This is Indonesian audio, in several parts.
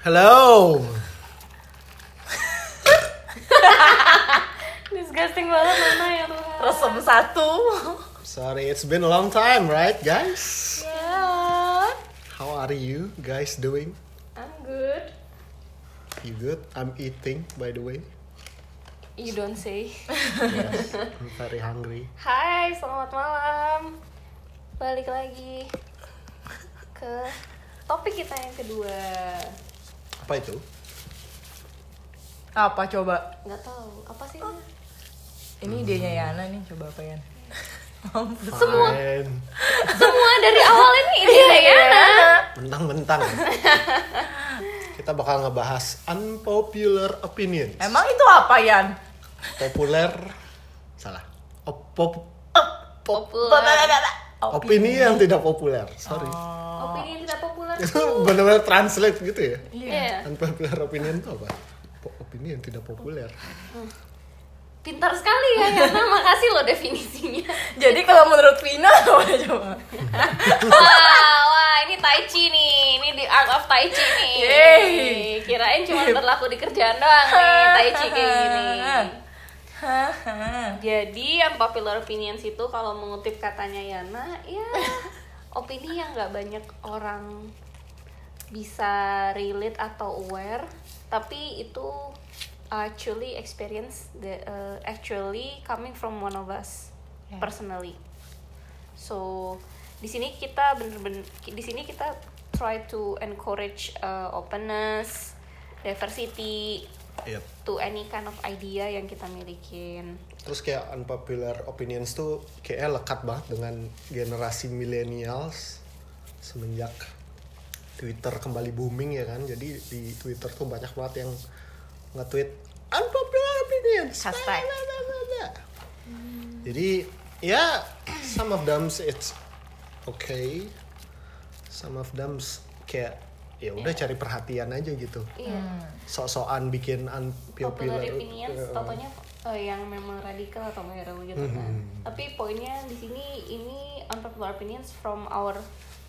Hello. Disgusting banget mana ya Tuhan. Resem satu. Sorry, it's been a long time, right, guys? Ya. How are you guys doing? I'm good. You good? I'm eating, by the way. You don't say. Yes, I'm very hungry. Hai, selamat malam. Balik lagi ke topik kita yang kedua. Apa itu? Apa coba? Nggak tahu apa sih? ini? Ini idenya Yana nih, coba apa Yan? Semua. Semua dari awal ini ini ya. Mentang-mentang. Kita bakal ngebahas unpopular opinion. Emang itu apa Yan? Populer salah. Op- pop- Populer. Opini yang tidak populer. Sorry. Opini yang tidak populer. Itu benar-benar translate gitu ya. Iya. Unpopular opinion itu apa? Opini yang tidak populer. Pintar sekali ya Yana, makasih loh definisinya. Jadi kalau menurut Vina apa coba? Wah, wah, ini Tai Chi nih, ini the art of Tai Chi nih. Yeay. Kirain cuma berlaku di kerjaan doang nih, Tai Chi kayak gini. Jadi unpopular opinions itu kalau mengutip katanya Yana, ya opini yang nggak banyak orang bisa relate atau aware, tapi itu actually experience the uh, actually coming from one of us Yeah. personally. So di sini kita bener-bener di sini kita try to encourage uh, openness, diversity Yep. to any kind of idea yang kita milikin. Terus kayak unpopular opinions tuh kayaknya lekat banget dengan generasi millennials semenjak Twitter kembali booming ya kan. Jadi di Twitter tuh banyak banget yang nge-tweet unpopular opinions. Hashtag. Blah. Jadi ya some of them it's okay. Some of them kayak ya udah cari perhatian aja gitu. Iya. Sok-sokan bikin popular unpopular opinions uh, totonya yang memang radikal atau viral gitu kan Mhm. tapi poinnya di sini ini unpopular opinions from our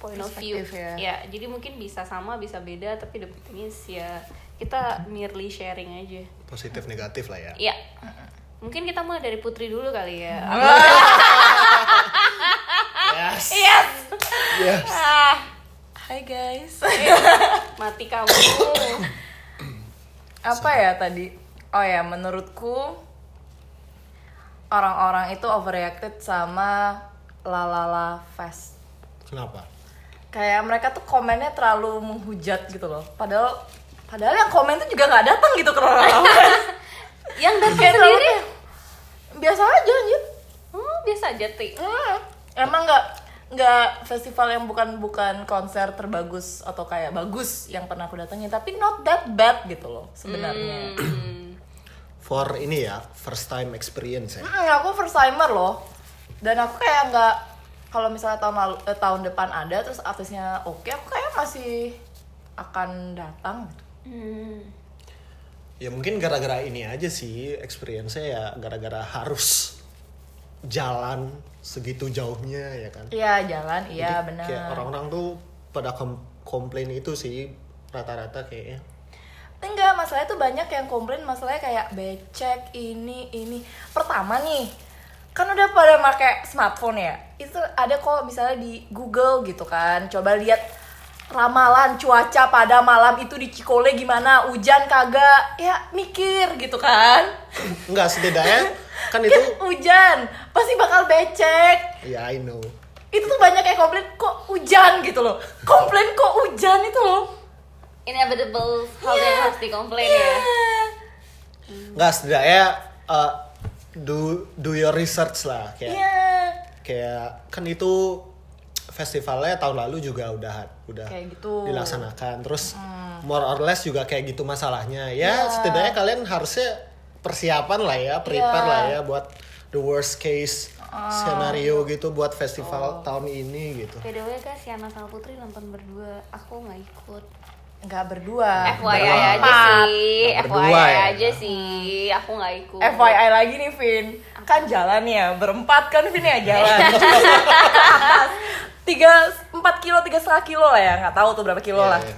point of view Perspective ya. jadi mungkin bisa sama bisa beda tapi the point is ya kita merely sharing aja positif negatif lah ya. ya mungkin kita mulai dari Putri dulu kali ya Yes. yes Yes. ah Hai guys. mati kamu apa ya tadi? Oh ya, menurutku orang-orang itu overreacted sama Lalala Fest. Kenapa? Kayak mereka tuh komennya terlalu menghujat gitu loh. Padahal padahal yang komen tuh juga nggak datang gitu ke Lalala Fest. yang datang terlalu sendiri biasa aja anjir. oh biasa aja Ti. Hmm. Emang nggak nggak festival yang bukan bukan konser terbagus atau kayak bagus yang pernah aku datengin tapi not that bad gitu loh sebenarnya. Hmm. For ini ya, first time experience ya. Hmm, aku first timer loh dan aku kayak nggak kalau misalnya tahun lalu eh, tahun depan ada terus artisnya oke aku kayak masih akan datang gitu. Hmm. Ya mungkin gara-gara ini aja sih experience-nya ya gara-gara harus jalan segitu jauhnya ya kan. Iya jalan iya benar. Kayak orang-orang tuh pada kom- komplain itu sih rata-rata kayaknya. Enggak, masalahnya tuh banyak yang komplain masalahnya kayak becek ini ini. Pertama nih, kan udah pada pakai smartphone ya. Itu ada kok misalnya di Google gitu kan. Coba lihat ramalan cuaca pada malam itu di Cikole gimana, hujan kagak. Ya mikir gitu kan. Enggak setidaknya kan itu Kan hujan, pasti bakal becek. ya I know. Itu tuh banyak yang komplain kok hujan gitu loh. Komplain kok hujan itu loh. inevitable hal yang Iya. harus dikomplain Iya. ya Enggak setidaknya uh, do do your research lah kayak Iya. kayak kan itu festivalnya tahun lalu juga udah udah Kayak gitu. dilaksanakan terus more or less juga kayak gitu masalahnya ya Iya. setidaknya kalian harusnya persiapan lah ya prepare Iya. lah ya buat the worst case scenario gitu buat festival tahun ini gitu By the way guys, Yana sama Putri nonton berdua, aku nggak ikut. Nggak berdua. FYI berdua. aja Empat. sih, berdua FYI ya. aja sih, aku nggak ikut. FYI lagi nih Vin Kan jalan ya Berempat kan Vin ya jalan Tiga Empat kilo Tiga setengah kilo lah ya nggak tahu tuh berapa kilo Iya, lah iya.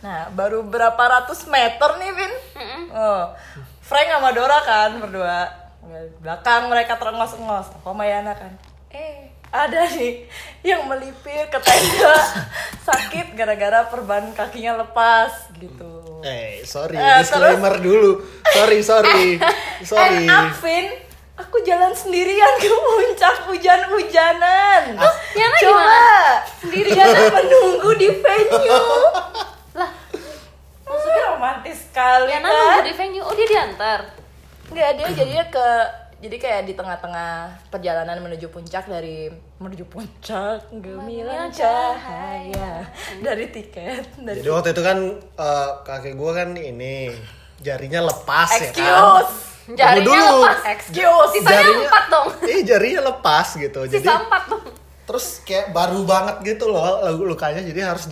Nah, baru berapa ratus meter nih, Vin? Mm-mm. Oh, Frank sama Dora kan berdua. Belakang mereka terengos-engos. Aku sama Yana kan. Eh, ada nih yang melipir ke tenda sakit gara-gara perban kakinya lepas gitu. Eh, sorry, Eh, disclaimer dulu. Sorry, sorry. Sorry. And up, Vin, aku jalan sendirian ke puncak hujan-hujanan. Yana Coba gimana? sendirian menunggu di venue. Maksudnya romantis sekali Yana kan? nunggu di venue. Oh, dia diantar. Enggak, dia jadinya ke jadi kayak di tengah-tengah perjalanan menuju puncak dari menuju puncak gemilang cahaya dari tiket dari Jadi waktu itu kan eh, kakek gue kan ini jarinya lepas ya kan. excuse Jarinya dulu. lepas. excuse Sisanya Jarinya- empat dong. Eh jarinya lepas gitu. Jadi Sisa empat dong. terus kayak baru banget gitu loh lukanya jadi harus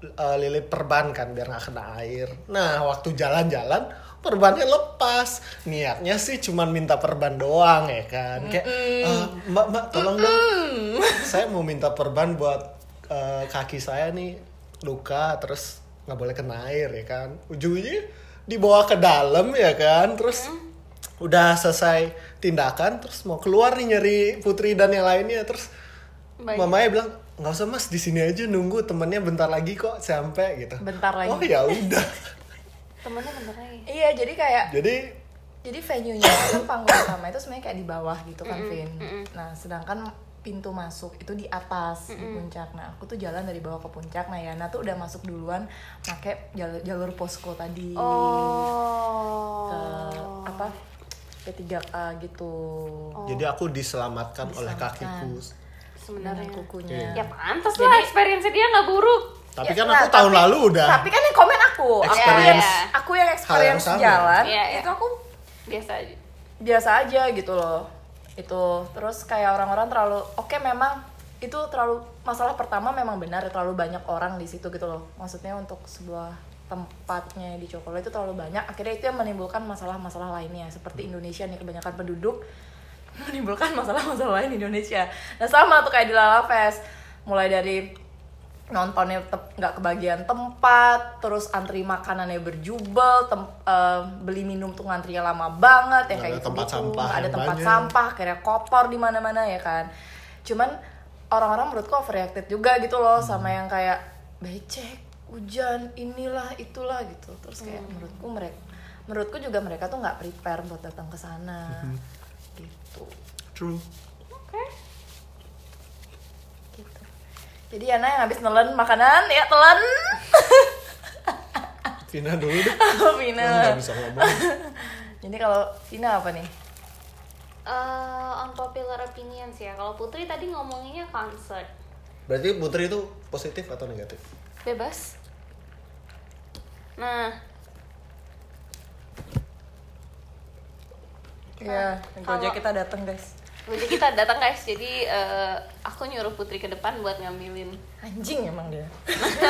dililit perban kan biar nggak kena air. Nah waktu jalan-jalan perbannya lepas. Niatnya sih cuman minta perban doang ya kan. Kayak "Eh, mbak mbak tolong dong. Saya mau minta perban buat eh, kaki saya nih luka terus nggak boleh kena air ya kan. Ujungnya dibawa ke dalam ya kan. Terus udah selesai tindakan terus mau keluar nih nyari Putri dan yang lainnya terus Baik. mamanya bilang nggak usah mas di sini aja nunggu temennya bentar lagi kok sampai gitu. Bentar lagi. oh ya udah. Temennya bentar lagi. iya jadi kayak jadi jadi venue-nya itu panggung utama itu sebenarnya kayak di bawah gitu kan Vin. nah sedangkan pintu masuk itu di atas di puncak. Nah aku tuh jalan dari bawah ke puncak. Nah Yana tuh udah masuk duluan pakai jalur jalur posko tadi. Oh. ke apa P3K gitu. Jadi aku diselamatkan, oleh Diselamatkan. kakiku Sebenarnya. kukunya Ya pantas lah experience dia nggak buruk. tapi Ya, kan nah, aku tahun tapi- lalu udah tapi kan yang komen aku aku Experience. yang, aku yang experience sama. jalan Iya, iya. itu aku Biasa aja. biasa aja gitu loh itu terus kayak orang-orang terlalu oke memang itu terlalu masalah pertama memang benar terlalu banyak orang di situ gitu loh maksudnya untuk sebuah tempatnya di Cokolo itu terlalu banyak akhirnya itu yang menimbulkan masalah-masalah lainnya seperti Indonesia nih kebanyakan penduduk menimbulkan masalah-masalah lain di Indonesia. Nah sama tuh kayak di Lala Fest. Mulai dari nontonnya nggak kebagian tempat terus antri makanannya berjubel tem- eh, beli minum tuh ngantrinya lama banget ya kayak ada gitu tempat sampah ada tempat banyak. sampah akhirnya kotor di mana-mana ya kan. Cuman orang-orang menurutku overreacted juga gitu loh sama yang kayak becek hujan inilah itulah gitu. Terus kayak menurutku mereka menurutku juga mereka tuh nggak prepare buat datang ke sana gitu. True. Gitu. Jadi Yana yang habis nelen makanan ya telan. Vina dulu deh. Vina. Bisa ngomong. Jadi kalau Vina apa nih? Eh, unpopular opinions ya. Kalau Putri tadi ngomonginnya concert. berarti Putri itu positif atau negatif? Bebas. Nah, ya Kalau- Gojek kita datang guys jadi kita datang guys. Jadi eh, aku nyuruh Putri ke depan buat ngambilin anjing emang dia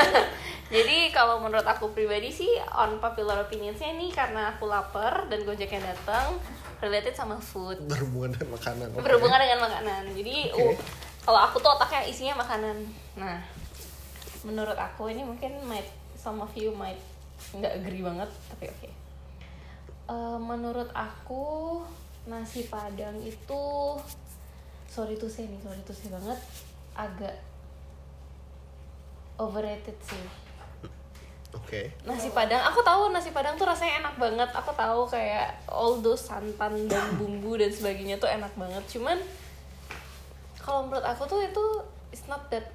Jadi kalau menurut aku pribadi sih unpopular opinionsnya ini karena aku lapar dan gojeknya datang related sama food berhubungan dengan makanan oke. berhubungan dengan makanan. Jadi Oke. uh, kalau aku tuh otaknya isinya makanan. Nah, menurut aku ini mungkin might some of you might nggak agree banget tapi oke. Eh, menurut aku nasi padang itu sorry to say nih sorry to say banget agak overrated sih. Oke. Nasi padang aku tahu nasi padang tuh rasanya enak banget. Aku tahu kayak all those santan dan bumbu dan sebagainya tuh enak banget. Cuman kalau menurut aku tuh itu it's not that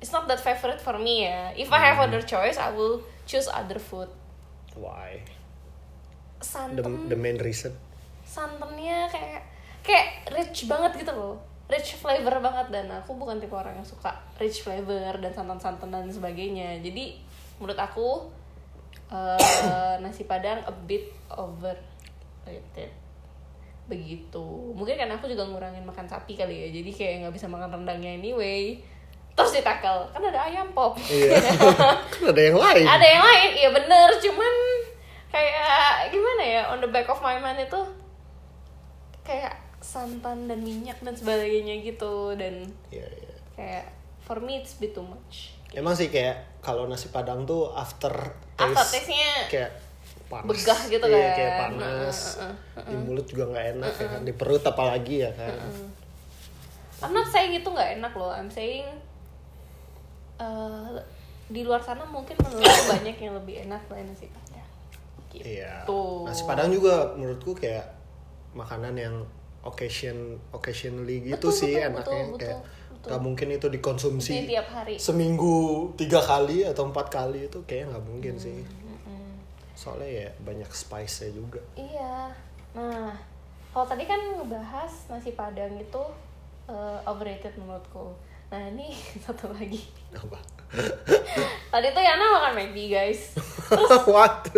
it's not that favorite for me ya. If I have other choice I will choose other food. Why? The, santan. the main reason santannya kayak kayak rich banget gitu loh. Rich flavor banget dan aku bukan tipe orang yang suka rich flavor dan santan-santan dan sebagainya. Jadi menurut aku eh, nasi padang a bit overrated. Begitu. Mungkin karena aku juga ngurangin makan sapi kali ya jadi kayak nggak bisa makan rendangnya anyway. Terus ditakel kan ada ayam pop. Iya. Kan ada yang lain. Ada yang lain. Iya bener. Cuman kayak gimana ya on the back of my mind itu kayak santan dan minyak dan sebagainya gitu dan Iya, iya. kayak for me it's bit too much emang sih kayak kalau nasi padang tuh after taste Aftertaste-nya kayak panas begah gitu Iya, kan. kayak panas di mulut juga nggak enak ya kan di perut apalagi ya kan I'm not saying itu nggak enak loh. I'm saying eh, di luar sana mungkin menurutku banyak yang lebih enak dari nasi padang. Gitu. iya nasi padang juga menurutku kayak makanan yang occasion occasionally gitu Betul, sih betul, enaknya betul, kayak betul. nggak mungkin itu dikonsumsi Di tiap hari. seminggu tiga kali atau empat kali itu kayaknya nggak mungkin sih soalnya ya banyak spice nya juga Iya. Nah, kalau tadi kan ngebahas nasi padang itu eh, overrated menurutku. Nah ini satu lagi. apa Tadi tuh Yana makan McD guys. what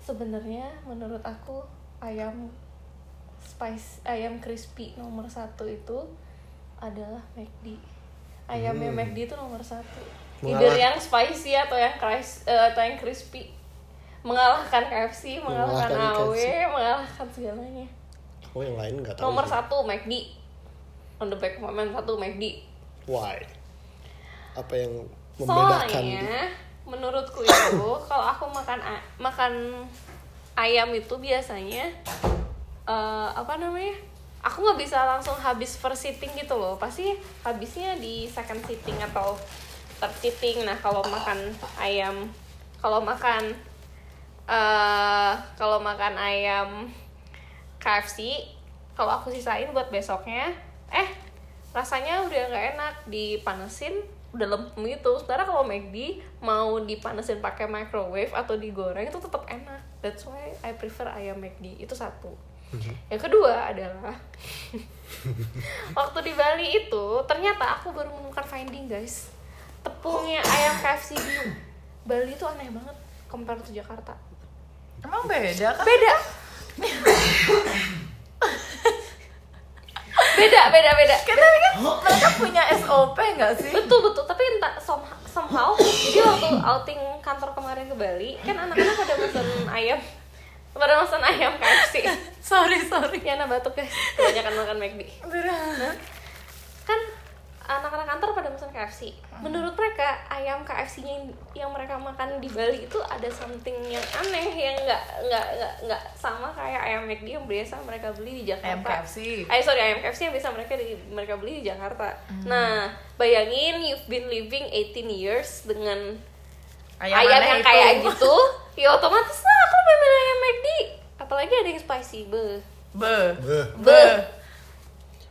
Sebenarnya menurut aku ayam spice ayam crispy nomor satu itu adalah McD. Ayamnya Hmm. McD itu nomor satu. Mengalah- Either yang spicy atau yang cris- eh, atau yang crispy. Mengalahkan KFC, mengalahkan, Mengalahkan AW, KFC. mengalahkan segalanya. oh yang lain nggak tahu Nomor sih. satu McD. On the back of my mind satu McD. why apa yang membedakan Soalnya menurutku itu kalau aku makan makan ayam itu biasanya eh, apa namanya? Aku nggak bisa langsung habis first sitting gitu loh. Pasti habisnya di second sitting atau third sitting. Nah, kalau makan ayam kalau makan eh kalau makan ayam KFC kalau aku sisain buat besoknya eh rasanya udah nggak enak dipanesin udah lempem gitu. Sementara kalau McD mau dipanesin pakai microwave atau digoreng itu tetap enak. That's why I prefer ayam McD itu satu. Yang kedua adalah waktu di Bali itu ternyata aku baru menemukan finding guys. Tepungnya ayam KFC di Bali itu aneh banget compare to Jakarta. Emang beda kan? beda beda beda beda. Kan tapi kan mereka punya SOP nggak sih? betul betul. Tapi entah some- somehow jadi waktu outing kantor kemarin ke Bali kan anak-anak pada pesan ayam. Pada pesan ayam KFC Sorry sorry. ya batuk guys. Kebanyakan makan McD kan anak-anak kantor pada pesan KFC menurut mereka ayam KFC-nya yang, yang mereka makan di Bali itu ada something yang aneh yang nggak nggak nggak nggak sama kayak ayam McD yang biasa mereka beli di Jakarta Ayam KFC. Eh sorry ayam KFC yang bisa mereka di, mereka beli di Jakarta. Nah bayangin you've been living 18 years dengan ayam, aneh yang itu. kayak gitu, ya otomatis lah aku lebih milih ayam McD. Apalagi ada yang spicy, be. Be. Beuh, Be.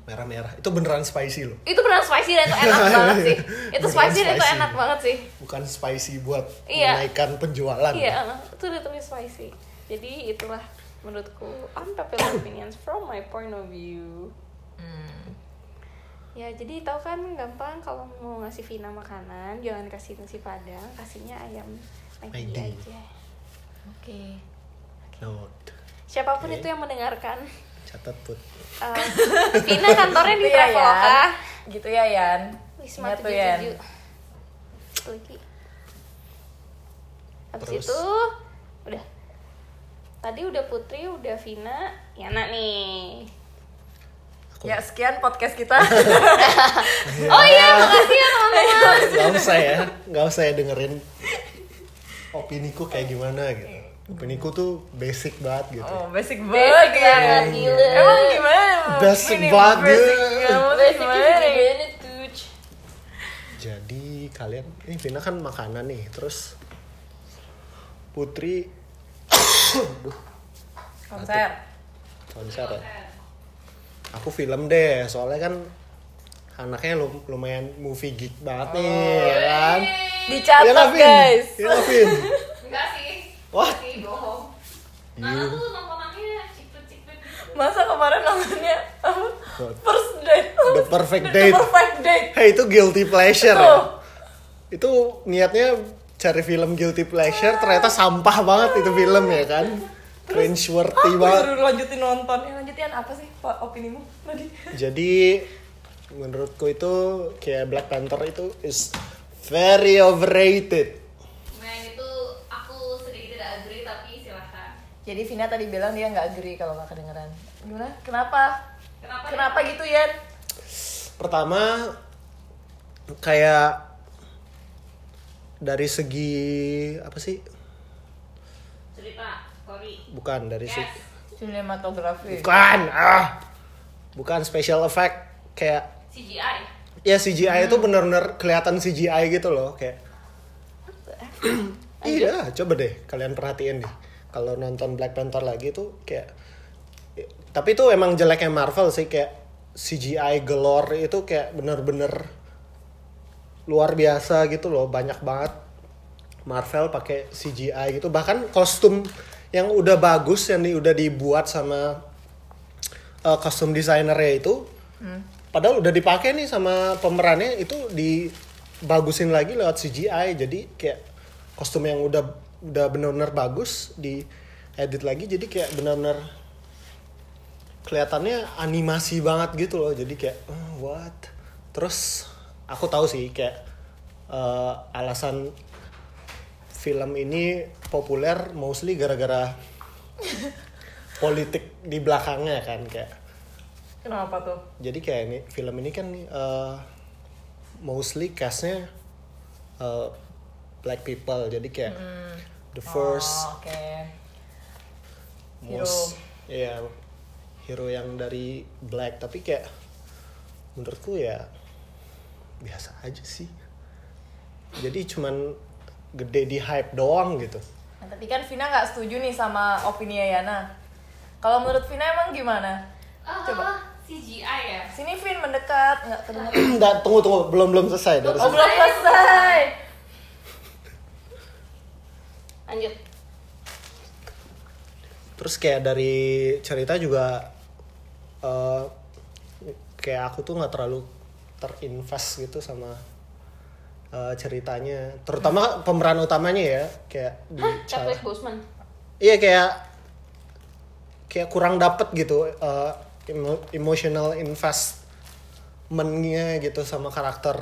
Merah-merah itu beneran spicy loh Itu benar spicy dan itu enak banget sih. Itu Beneran spicy dan itu enak banget sih. bukan spicy buat Iya. menaikkan penjualan Iya, itu udah spicy. Jadi itulah menurutku unpopular opinions from my point of view. Hmm. Ya jadi tahu kan gampang kalau mau ngasih Vina makanan jangan kasih nasi padang, kasihnya ayam McD. aja. Oke. Note. Siapa pun Oke. itu yang mendengarkan, catat put eh, Vina kantornya di Gitu ya, Traveloka. Gitu ya, Yan. Wisma Yan. 77. Lagi. Habis Terus? itu udah. Tadi udah Putri, udah Vina, Yana nih. Aku- Ya, sekian podcast kita. Oh iya, makasih ya teman-teman. nggak usah ya nggak usah ya dengerin opiniku kayak gimana gitu opiniku tuh basic banget gitu oh, basic Basic banget ya. banget, gila. Emang gimana? Basic banget. Basic Basicnya gimana? tuh? jadi kalian ini Vina kan makanan nih terus Putri Duh, Konser. konser ya aku film deh soalnya kan anaknya lum- lumayan movie geek banget nih ya kan Iya Dicatat, nggak, Vin? guys. Iya Vin? Enggak sih. Wah. Sih, bohong. Iya. Nana tuh nontonannya cipet-cipet. Masa kemarin nontonnya? First date. The perfect The date. perfect date. Hey itu guilty pleasure ya. Tuh. Itu niatnya cari film guilty pleasure ternyata sampah banget itu film ya kan. Cringe worthy Aku banget. disuruh lanjutin nonton. Ya, lanjutin apa sih Pak opinimu tadi? Jadi menurutku itu kayak Black Panther itu is very overrated. Nah itu aku sedikit tidak agree tapi silahkan. Jadi Vina tadi bilang dia nggak agree kalau nggak kedengeran. Gimana? Kenapa? Kenapa? Kenapa gitu Yan? Pertama kayak dari segi apa sih cerita story bukan dari segi Sinematografi. bukan ah bukan special effect kayak CGI ya CGI itu benar-benar kelihatan CGI gitu loh kayak iya coba deh kalian perhatiin deh kalau nonton Black Panther lagi tuh kayak tapi itu emang jeleknya Marvel sih kayak CGI galore itu kayak bener-bener luar biasa gitu loh banyak banget Marvel pakai CGI gitu. Bahkan kostum yang udah bagus yang di, udah dibuat sama uh, kostum desainernya itu padahal udah dipakai nih sama pemerannya itu dibagusin lagi lewat CGI jadi kayak kostum yang udah udah benar-benar bagus di edit lagi jadi kayak benar-benar kelihatannya animasi banget gitu loh. Jadi kayak "Oh, what? Terus aku tahu sih kayak eh, alasan film ini populer mostly gara-gara politik di belakangnya kan kayak. Kenapa tuh? jadi kayak ini film ini kan eh, mostly castnya eh, black people. Jadi kayak the first Oh, Oke. Hero. most ya hero yang dari black tapi kayak menurutku ya biasa aja sih jadi cuman gede di hype doang gitu Nah, tapi kan Vina nggak setuju nih sama opini Yana. Kalau menurut Vina emang gimana? Coba. CGI ya Sini Vin mendekat, nggak kedengeran. Nggak, tunggu tunggu belum belum selesai dari Oh belum selesai. Lanjut. Terus kayak dari cerita juga eh, kayak aku tuh nggak terlalu terinvest gitu sama eh, ceritanya. Terutama pemeran utamanya ya kayak di Chala- Chadwick Boseman? Iya kayak kayak kurang dapet gitu uh, emo- emotional investmentnya gitu sama karakter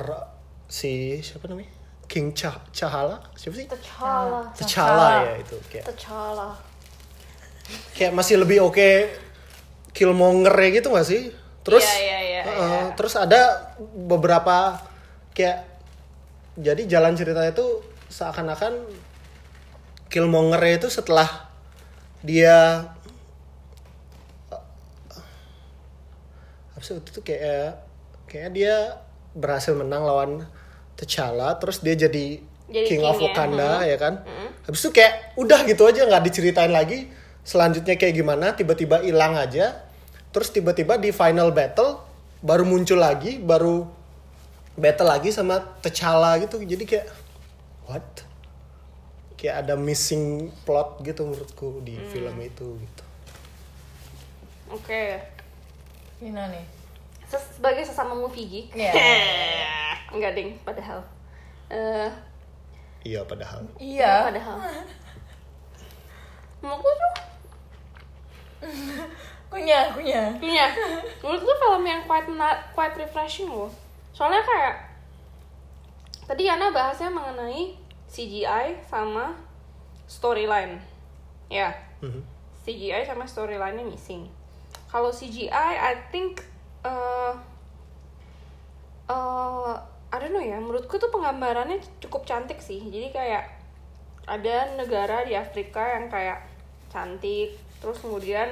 si siapa namanya King Cah Cahala siapa sih? T'Challa. T'Challa ya itu kayak T'Challa. kayak masih lebih oke Killmonger ya gitu gak sih? Terus Iya, iya, iya, uh-uh, iya. terus ada beberapa kayak jadi jalan ceritanya itu seakan-akan Killmonger itu setelah dia apa sih itu kayak kayak dia berhasil menang lawan T'Challa terus dia jadi, Jadi King, king of ya, Wakanda hmm. ya kan? Habis itu kayak udah gitu aja nggak diceritain lagi selanjutnya kayak gimana tiba-tiba hilang aja. Terus tiba-tiba di final battle baru muncul lagi baru battle lagi sama T'Challa gitu. Jadi kayak what? Kayak ada missing plot gitu menurutku di film itu gitu. Oke. Vina nih. Ses- sebagai sesama movie geek. Iya. enggak ding padahal eh iya padahal Iya. padahal menurutku tuh Kunyah, kunyah. Iya, menurutku film yang quite na- quite refreshing loh. Soalnya kayak tadi Yana bahasnya mengenai CGI sama storyline. Ya, Mhm. CGI sama storyline-nya missing. Kalau CGI, I think uh, uh, I don't know ya, menurutku tuh penggambarannya cukup cantik sih. Jadi kayak ada negara di Afrika yang kayak cantik, terus kemudian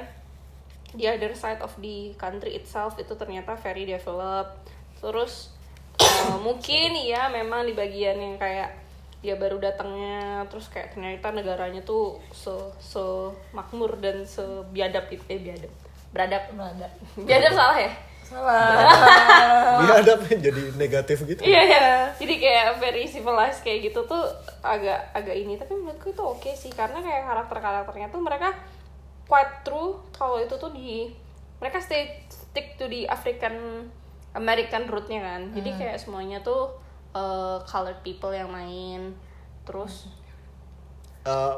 the other side of the country itself itu ternyata very developed. Terus uh, mungkin ya memang di bagian yang kayak dia baru datangnya terus kayak ternyata negaranya tuh se se makmur dan sebiadab itu eh biadab beradab Belanda. biadab salah ya Salah. dia ada jadi negatif gitu? Iya ya jadi kayak very civilized kayak gitu tuh agak agak ini. Tapi menurutku itu oke sih. Karena kayak karakter karakternya tuh mereka quite true. Kalau itu tuh di mereka stay stick to the African American rootnya kan. Jadi kayak semuanya tuh uh, colored people yang main. Terus Uh,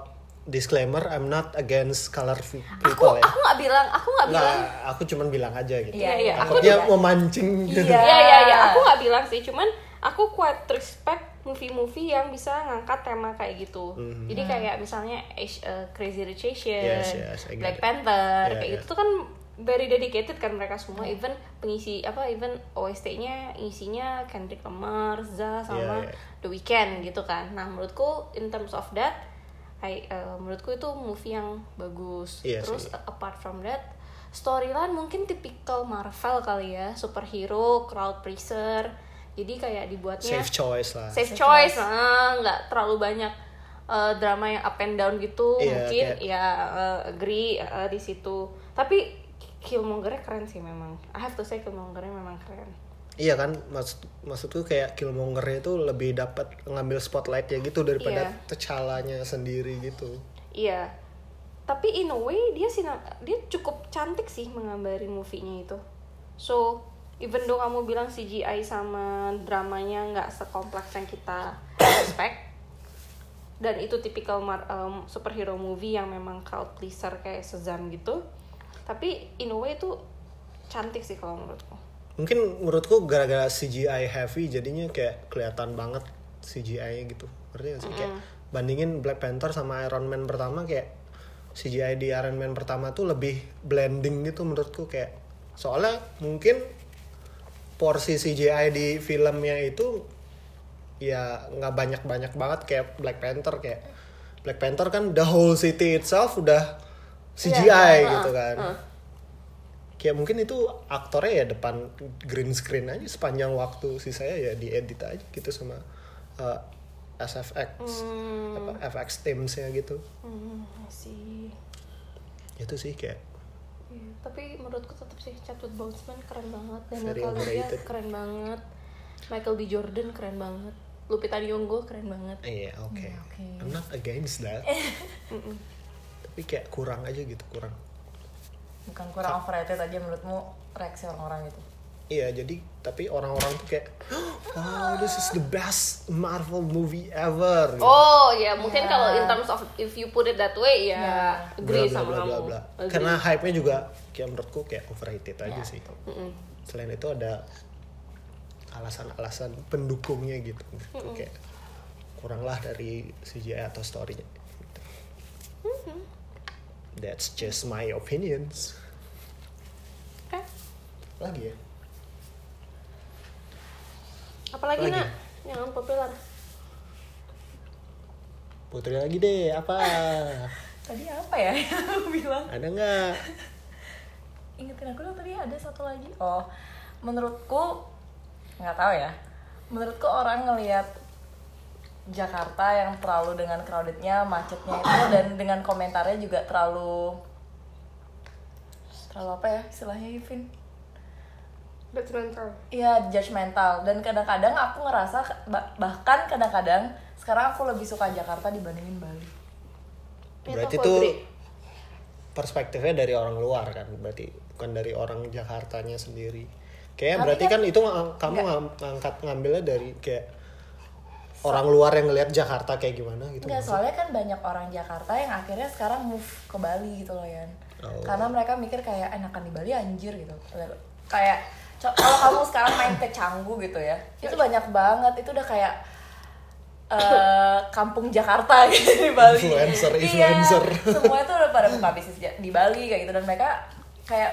disclaimer I'm not against color aku people ya aku nggak bilang aku nggak bilang Nggak, aku cuman bilang aja gitu Iya, iya, aku juga- memancing gitu Iya. Iya iya iya, aku nggak bilang sih, cuman aku quite respect movie-movie yang bisa ngangkat tema kayak gitu. Mhm. Jadi kayak misalnya uh, Crazy Rich Asians, Yes, yes, Black it. Panther, Yeah, kayak yeah. gitu tuh kan very dedicated kan mereka semua even pengisi apa even OST-nya isinya Kendrick Lamar, Za sama Iya, iya. The Weeknd gitu kan. Nah, menurutku in terms of that I, eh, menurutku itu movie yang bagus. Iya Terus sih. apart from that storyline mungkin tipikal Marvel kali ya, superhero, crowd pleaser. Jadi kayak dibuatnya safe choice lah safe Safe choice, choice. nah, nggak terlalu banyak eh, drama yang up and down gitu Iya, mungkin kayak- ya eh, agree eh, di situ tapi Killmonger keren sih memang I have to say Killmonger memang keren Iya kan, maksud maksudku kayak Killmonger itu lebih dapat ngambil spotlight ya gitu daripada Iya. T'Challa-nya sendiri gitu. iya tapi in a way dia sih dia cukup cantik sih menggambarin movie-nya itu so even though kamu bilang CGI sama dramanya nggak sekompleks yang kita expect dan itu tipikal mar- um, superhero movie yang memang crowd pleaser kayak Shazam gitu tapi in a way itu cantik sih kalau menurutku Mungkin menurutku gara-gara CGI heavy jadinya kayak kelihatan banget CGI-nya gitu. Ngerti gak sih? Kayak bandingin Black Panther sama Iron Man pertama kayak CGI di Iron Man pertama tuh lebih blending gitu menurutku kayak soalnya mungkin porsi CGI di filmnya itu ya nggak banyak-banyak banget kayak Black Panther kayak Black Panther kan the whole city itself udah CGI Iya, gitu uh, kan uh. Kayak mungkin itu aktornya ya depan green screen aja sepanjang waktu sisanya ya diedit aja gitu sama uh, SFX apa FX teamsnya gitu. Hmm, sih itu sih kayak Iya, tapi menurutku tetap sih Chadwick Boseman keren banget. Kaluuya overrated. keren banget. Michael B. Jordan keren banget. Lupita Nyong'o keren banget. Iya oke. Oke. I'm not against that. Tapi kayak kurang aja gitu kurang bukan kurang overrated aja menurutmu reaksi orang-orang itu iya jadi tapi orang-orang tuh kayak wow this is the best Marvel movie ever gitu. Oh ya mungkin Ya. kalau in terms of if you put it that way ya Ya. agree Bla, bla, sama bla, kamu. bla, bla. Agree. karena hype-nya juga kayak menurutku kayak overrated aja Ya. sih Mm-mm. selain itu ada alasan-alasan pendukungnya gitu, gitu. kayak kurang lah dari CGI atau storynya that's just my opinions. Oke. lagi ya? Apalagi Lagi. nak? Yang unpopular? putri lagi deh apa? Tadi apa ya yang aku bilang? Ada nggak? Ingetin aku dong tadi ada satu lagi. Oh menurutku nggak tahu ya. Menurutku orang ngelihat Jakarta yang terlalu dengan crowdednya macetnya itu dan dengan komentarnya juga terlalu terlalu apa ya istilahnya Ivin Detrimental. Iya judgmental. Dan kadang-kadang aku ngerasa bah- bahkan kadang-kadang sekarang aku lebih suka Jakarta dibandingin Bali. berarti itu perspektifnya dari orang luar kan? Berarti bukan dari orang Jakartanya sendiri. Kayak berarti kan, kan- itu kamu ngam- ngangkat ngambilnya dari kayak orang luar yang ngelihat Jakarta kayak gimana gitu Enggak, soalnya kan banyak orang Jakarta yang akhirnya sekarang move ke Bali gitu loh Yan. Oh. Karena mereka mikir kayak enakan di Bali anjir gitu. Kayak kalau kamu sekarang main ke Canggu gitu ya, itu banyak banget. Itu udah kayak eh, kampung Jakarta gitu di Bali. Influencer, Iya, influencer. semua itu udah pada buka bisnis di Bali kayak gitu dan mereka kayak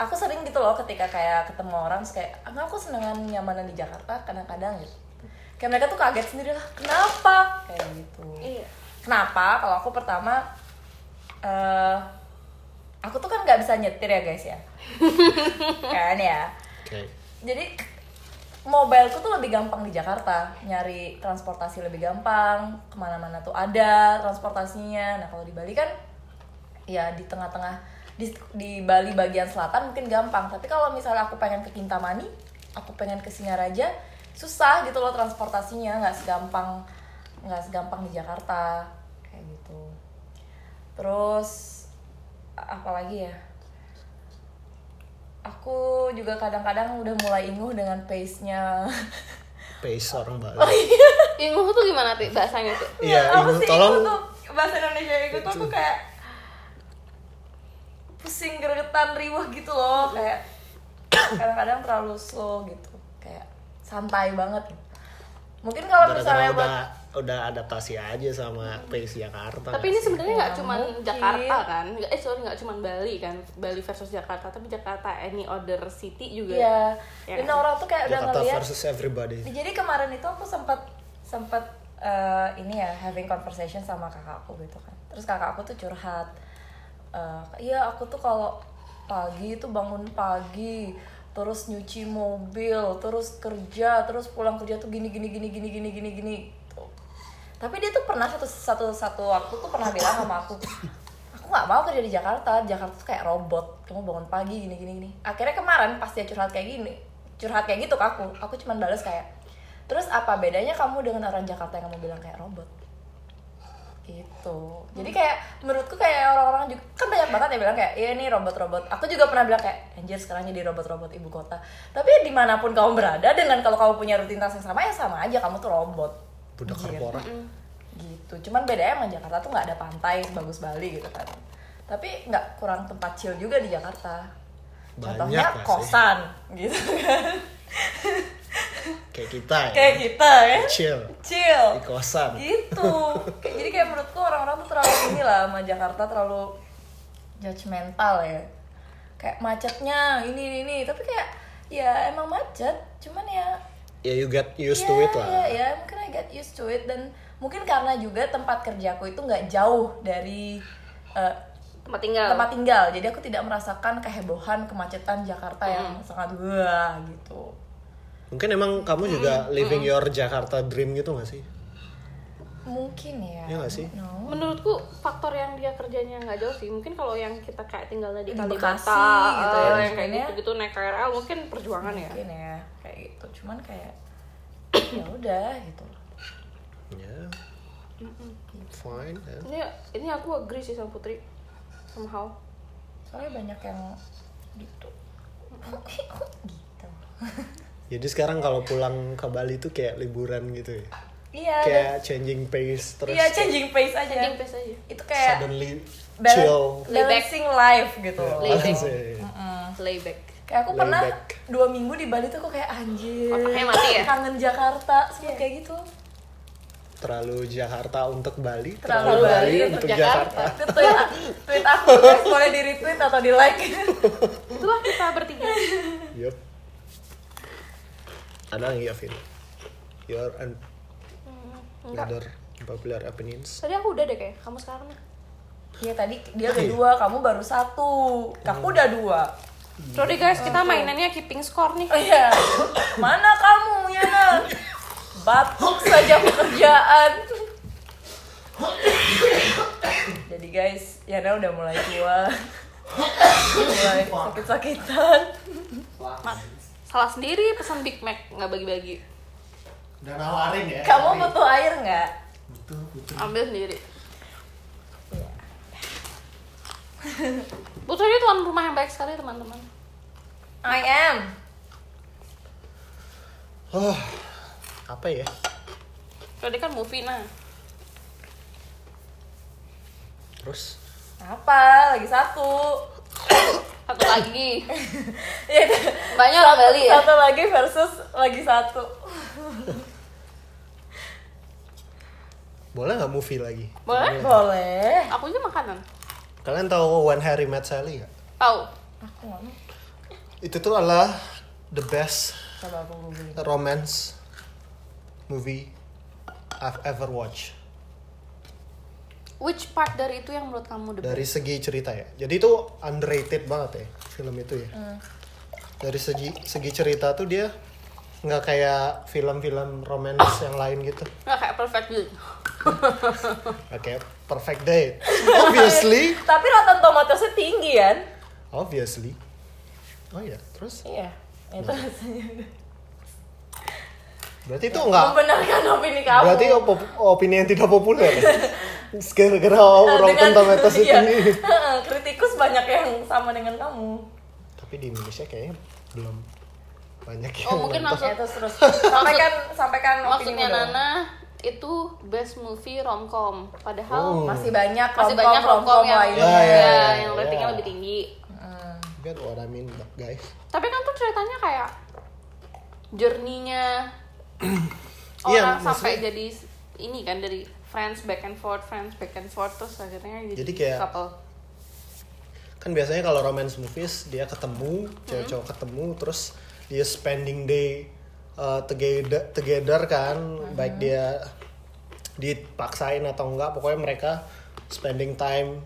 aku sering gitu loh ketika kayak ketemu orang terus kayak "Ah, aku senengan nyamanan di Jakarta kadang-kadang gitu kayak mereka tuh kaget sendiri lah kenapa? Kayak gitu. Iya. kenapa kalau aku pertama eh aku tuh kan nggak bisa nyetir ya guys ya? Kan ya? Oke. jadi mobileku tuh lebih gampang di Jakarta. Nyari transportasi lebih gampang ke mana-mana tuh ada transportasinya. Nah kalau di Bali kan ya di tengah-tengah di, di Bali bagian selatan mungkin gampang. Tapi kalau misalnya aku pengen ke Kintamani aku pengen ke Singaraja susah gitu loh transportasinya nggak segampang nggak segampang di Jakarta kayak gitu. Terus apalagi ya? Aku juga kadang-kadang udah mulai inguh dengan pace-nya. Pace orang Oh, Bali Inguh tuh gimana tuh bahasanya tuh? iya apa Ibu, sih tolong itu tuh? Bahasa Indonesia itu tuh, tuh kayak pusing gregetan riwah gitu loh. Kayak kadang-kadang terlalu slow gitu santai banget mungkin kalau misalnya udah buat udah adaptasi aja sama pace Jakarta tapi ini sebenarnya nggak Ya, cuma. Jakarta kan eh sorry nggak cuma Bali kan Bali versus Jakarta tapi Jakarta any other city juga Iya. Ya Dan kan? orang tuh kayak udah Jakarta ngeliat. versus everybody Jadi kemarin itu aku sempat sempat eh, ini ya having conversation sama kakakku gitu kan. Terus kakak aku tuh curhat. Eh, Iya aku tuh kalau pagi itu bangun pagi terus nyuci mobil terus kerja terus pulang kerja tuh gini gini gini gini gini gini gini gitu. tapi dia tuh pernah satu satu satu waktu tuh pernah bilang sama aku aku nggak mau kerja di Jakarta Jakarta tuh kayak robot kamu bangun pagi gini gini gini akhirnya kemarin pas dia curhat kayak gini curhat kayak gitu ke aku aku cuman balas kayak terus apa bedanya kamu dengan orang Jakarta yang kamu bilang kayak robot gitu. Jadi kayak menurutku kayak orang-orang juga kan banyak banget yang bilang kayak iya ini robot-robot. Aku juga pernah bilang kayak anjir sekarang jadi robot-robot ibu kota. Tapi ya di mana pun kamu berada dengan kalau kamu punya rutinitas yang sama ya sama aja kamu tuh robot. Budak Anjir. korpora gitu. Cuman bedanya emang Jakarta tuh nggak ada pantai bagus Bali gitu kan. Tapi nggak kurang tempat chill juga di Jakarta Banyak contohnya sih? kosan gitu kan. Kayak kita ya. Kayak kita ya chill chill di kosan. Gitu. Kayak- jadi kayak menurutku orang-orang tuh terlalu inilah sama Jakarta terlalu judgmental ya. Kayak macetnya ini ini, ini. tapi kayak ya emang macet cuman ya ya you get used to ya, it lah. ya, ya mungkin I get used to it. Dan mungkin karena juga tempat kerjaku itu nggak jauh dari eh, tempat tinggal. Tempat tinggal. Jadi aku tidak merasakan kehebohan kemacetan Jakarta yang sangat wah gitu. Mungkin emang kamu juga living your Jakarta dream gitu gak sih? Mungkin ya. Iya nggak sih? No. menurutku faktor yang dia kerjanya nggak jauh sih. Mungkin kalau yang kita kayak tinggalnya di Di Kalibata Bekasi gitu ya, yang kayak mungkin ya. gitu gitu naik KRL mungkin perjuangan ya. Mungkin ya kayak gitu. Cuman kayak ya udah gitu. Ya. Fine ya. ini ini aku agree sih sama Putri somehow. Soalnya banyak yang gitu. Gitu? Jadi sekarang kalau pulang ke Bali tuh kayak liburan gitu ya? Iya dan- kayak changing pace terus iya changing pace aja. Changing pace aja. Itu kayak suddenly balan- chill. balancing life gitu Layback. Asik. layback kayak aku pernah dua minggu di Bali tuh aku kayak anjir Otaknya mati ya? kangen Jakarta sempet kayak gitu terlalu Jakarta untuk Bali Terlalu Bali untuk untuk Jakarta. Jakarta, itu tweet, tweet aku guys boleh di retweet atau di like itulah kita bertiga Yup. ada nggak ya Vin your and enggak other popular opinions tadi aku udah deh kayak kamu sekarang nih Iya tadi dia udah dua, kamu baru satu. Aku udah dua. Sorry guys, kita mainannya keeping score nih. Oh iya. Mana kamu, Yana? Batuk saja pekerjaan. Jadi guys, Yana udah mulai tua. mulai sakit-sakitan. Salah sendiri pesan Big Mac nggak bagi-bagi. udah nawarin ya Kamu butuh air nggak? butuh butuh Ambil sendiri. Iya. Putri ini tuan rumah yang baik sekali teman-teman. I am. oh apa ya Tadi kan movie nah. terus Apa? Lagi satu. Satu lagi. Iya, Banyak satu, Bali ya. satu lagi versus lagi satu. boleh nggak movie lagi Boleh? Boleh. Aku aja makanan. kalian tahu When Harry Met Sally nggak Tahu. Aku itu tuh adalah the best Coba aku googling. romance movie I've ever watched. Which part dari itu yang menurut kamu the dari best? segi cerita ya. Jadi itu underrated banget ya film itu ya. Dari segi segi cerita tuh dia nggak kayak film-film romance yang lain gitu. Nggak kayak perfect nggak kayak perfect date obviously. Tapi Rotten Tomatoes-nya tinggi kan? obviously. Oh ya terus? Iya. Itu rasanya. Berarti itu nggak Membenarkan opini kamu. berarti op- opini yang tidak populer gara-gara Rotten Tomatoes itu iya. Heeh, Kritikus banyak yang sama dengan kamu. tapi di Indonesia kayaknya belum banyak yang Oh, mungkin nonton. Ya terus terus sampaikan sampaikan Maksudnya. Nana itu best movie romcom. Padahal Oh. masih banyak masih romcom- banyak romcom yang lainnya. Ya, ya, ya, ya, yang ya. ratingnya lebih tinggi. Get what I mean guys Tapi kan tuh ceritanya kayak journey-nya Iya, orang sampai maksudnya- jadi ini kan dari friends back and forth friends back and forth terus akhirnya jadi, Jadi kayak- couple. kan biasanya kalau romance movies dia ketemu cewek cowok ketemu terus dia spending day uh, together together kan baik dia dipaksain atau enggak pokoknya mereka spending time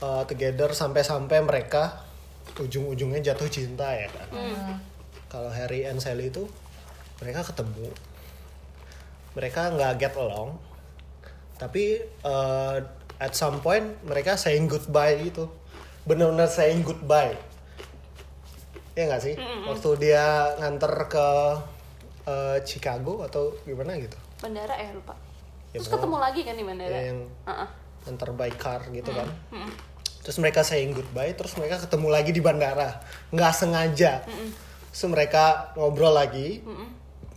uh, together sampai-sampai mereka ujung-ujungnya jatuh cinta ya kan. Kalau Harry and Sally itu mereka ketemu. Mereka nggak get along. Tapi uh, at some point mereka saying goodbye gitu. Benar-benar saying goodbye. Ya nggak sih? Waktu dia nganter ke uh, Chicago atau gimana gitu. Bandara eh lupa. Ya, terus ketemu lagi kan di bandara? Ya, yang Heeh. nganter by car gitu kan. Terus mereka saying goodbye terus mereka ketemu lagi di bandara. Nggak sengaja. Terus mereka ngobrol lagi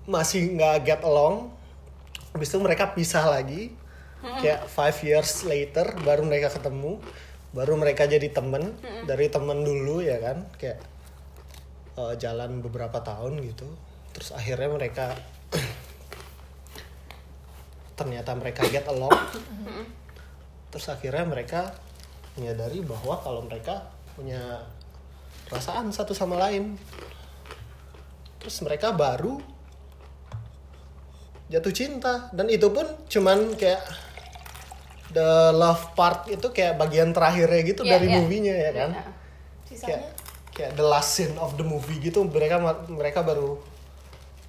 masih nggak get along habis itu mereka pisah lagi. Kayak five years later baru mereka ketemu baru mereka jadi temen. Dari temen dulu ya kan? Kayak eh, jalan beberapa tahun gitu. Terus akhirnya mereka ternyata mereka get along. Terus akhirnya mereka menyadari bahwa kalau mereka punya perasaan satu sama lain. Terus mereka baru jatuh cinta. Dan itu pun cuman kayak the love part itu kayak bagian terakhirnya gitu Iya, dari iya. movie-nya ya kan? Iya. Sisanya? kayak kayak the last scene of the movie gitu mereka mereka baru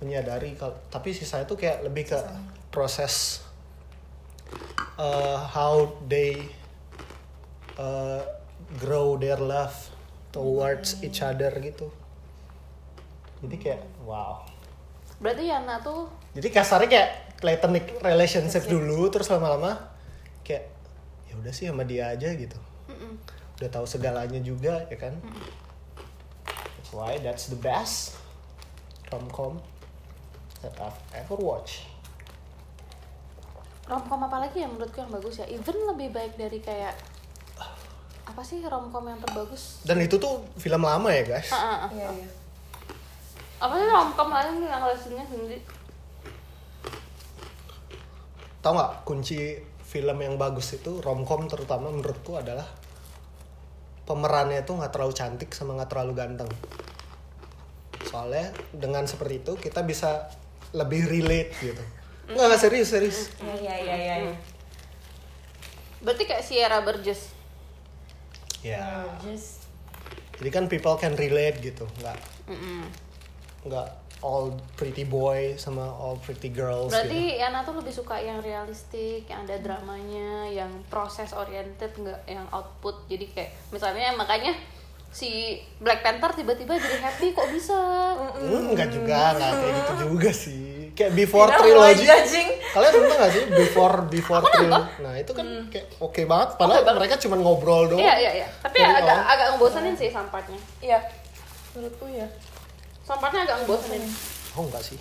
menyadari kalau tapi sisanya tuh kayak lebih ke proses uh, how they uh, grow their love towards each other gitu. Jadi kayak wow berarti Yana tuh jadi kasarnya kayak platonic relationship dulu terus lama-lama kayak ya udah sih sama dia aja gitu. Udah tahu segalanya juga ya kan? That's why that's the best romcom that I've ever watched. Romcom apa lagi yang menurutku yang bagus ya? Even lebih baik dari kayak apa sih romcom yang terbagus? Dan itu tuh film lama ya guys? Ah, ah, ah. Iya, iya. Apa sih romcom lain yang lesnya sendiri? Tau nggak kunci film yang bagus itu romcom terutama menurutku adalah pemerannya itu nggak terlalu cantik sama nggak terlalu ganteng. Soalnya dengan seperti itu kita bisa lebih relate gitu. Nggak nggak serius serius. Iya, iya, iya, iya. iya. berarti kayak Sierra Burgess. Ya. Just jadi kan people can relate gitu nggak? Mm-mm. Nggak all pretty boy sama all pretty girls gitu. berarti Yana tuh lebih suka yang realistik yang ada dramanya yang proses oriented nggak yang output. Jadi kayak misalnya makanya si Black Panther tiba-tiba jadi happy kok bisa? Hmm, enggak juga nggak kayak gitu juga sih. Kayak before Kita mulai trilogy judging. kalian nonton gak sih before before trilogy nah itu kan kayak oke banget padahal mereka cuma ngobrol doang. Iya iya iya. Tapi Dari agak agak ngebosenin sih sampahnya Iya. Menurutku ya. Sampahnya agak ngebosenin oh enggak sih.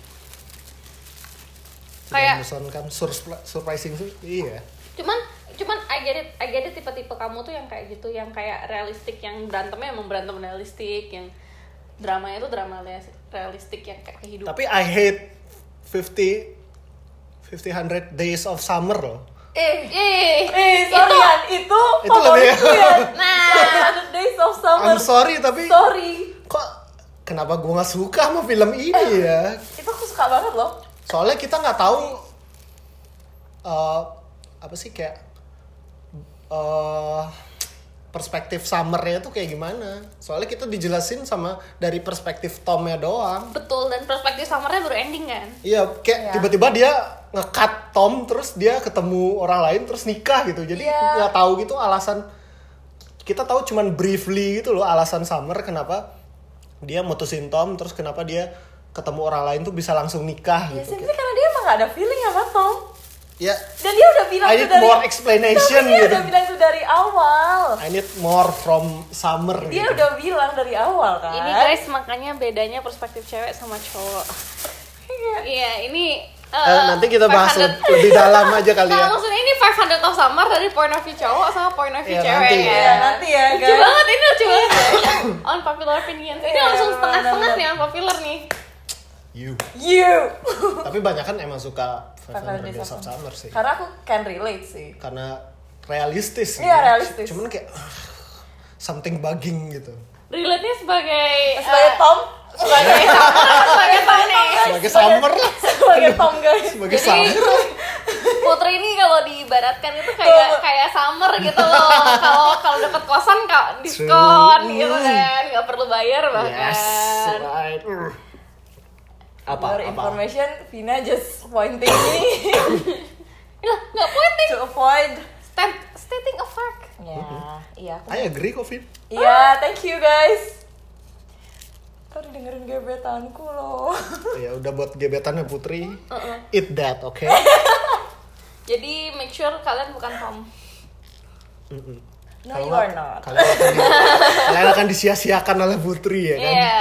Kayak- kan surpri- surprising sih. Iya. Cuman cuman I get it I get it tipe-tipe kamu tuh yang kayak gitu yang kayak realistik yang berantemnya emang berantem realistik yang dramanya itu drama real- realistik yang kayak kehidupan. Tapi I hate 50 50 100 days of summer loh. Eh eh Eh, sorry Yan, itu Itu lebih- ya. nah. 100 Days of Summer. I'm sorry tapi Sorry. kok kenapa gua nggak suka sama film ini ya Itu aku suka banget loh. soalnya kita nggak tahu eh, apa sih kayak eh perspektif summernya tuh kayak gimana soalnya kita dijelasin sama dari perspektif Tomnya doang betul dan perspektif summernya baru ending kan iya kayak Iya. tiba-tiba dia ngekat Tom terus dia ketemu orang lain terus nikah gitu jadi Iya. nggak tahu gitu alasan kita tahu cuman briefly gitu loh alasan Summer kenapa dia mutusin Tom terus kenapa dia ketemu orang lain tuh bisa langsung nikah Ya gitu simply karena dia emang gak ada feeling sama Tom. ya Dan dia udah bilang I need dari more explanation dia gitu. udah bilang itu dari awal. I need more from Summer Dia gitu. udah bilang dari awal kan. ini guys makanya bedanya perspektif cewek sama cowok iya ini Eh, eh, nanti kita bahas 500 lebih, dalam aja kali Nah, ya. maksudnya ini 500 of summer dari point of view cowok sama point of view Iya, cewek nanti. ya. Ya, nanti ya, Lucu guys. banget ini lucu banget. Unpopular opinion. Ini Iya, langsung setengah-setengah nih unpopular nih. You. You. Tapi banyak kan emang suka Five Five Hundred Hundred Days Days of Summer sih. Karena aku can relate sih. Karena realistis. Iya, gitu. realistis. Cuman kayak something bugging gitu. relate nya sebagai Sebagai eh, Tom, sebagai sebagai Tom nih Sebagai summer lah. sebagai Tom guys. Sebagai Jadi summer. Putri ini kalau diibaratkan itu kayak kayak summer gitu loh. Kalau kalau dapat kosan kak diskon True. gitu kan, nggak perlu bayar bahkan. Yes, right. Apa? For apa? information, Vina just pointing me Lah, nggak pointing. to avoid. Stat- stating a fact. Ya, iya. aku- I agree kok, Vin. Iya, thank you guys. Tadi dengerin gebetanku loh. Ya udah buat gebetannya Putri. Eat that, oke? Jadi make sure kalian bukan Tom. Mm-mm. No, Kalau you nggak, are not. Kalian akan, di- kalian akan disia-siakan oleh Putri ya kan? Iya.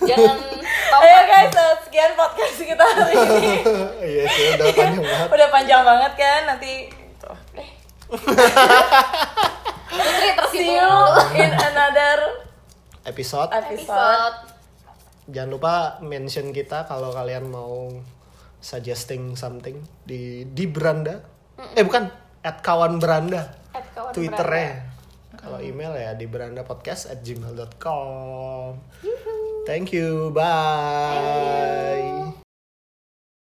Jangan Tom. Ayo guys, eh, sekian podcast kita hari ini. Iya sih, udah panjang banget. Udah panjang banget kan, nanti tuh. Eh, Putri see tersinggung in another Episode. episode. Episode. Jangan lupa mention kita kalau kalian mau suggesting something di di beranda. Eh bukan, at kawan beranda. At kawan Twitternya. Kalau email ya di beranda podcast at gmail.com. Thank you, bye.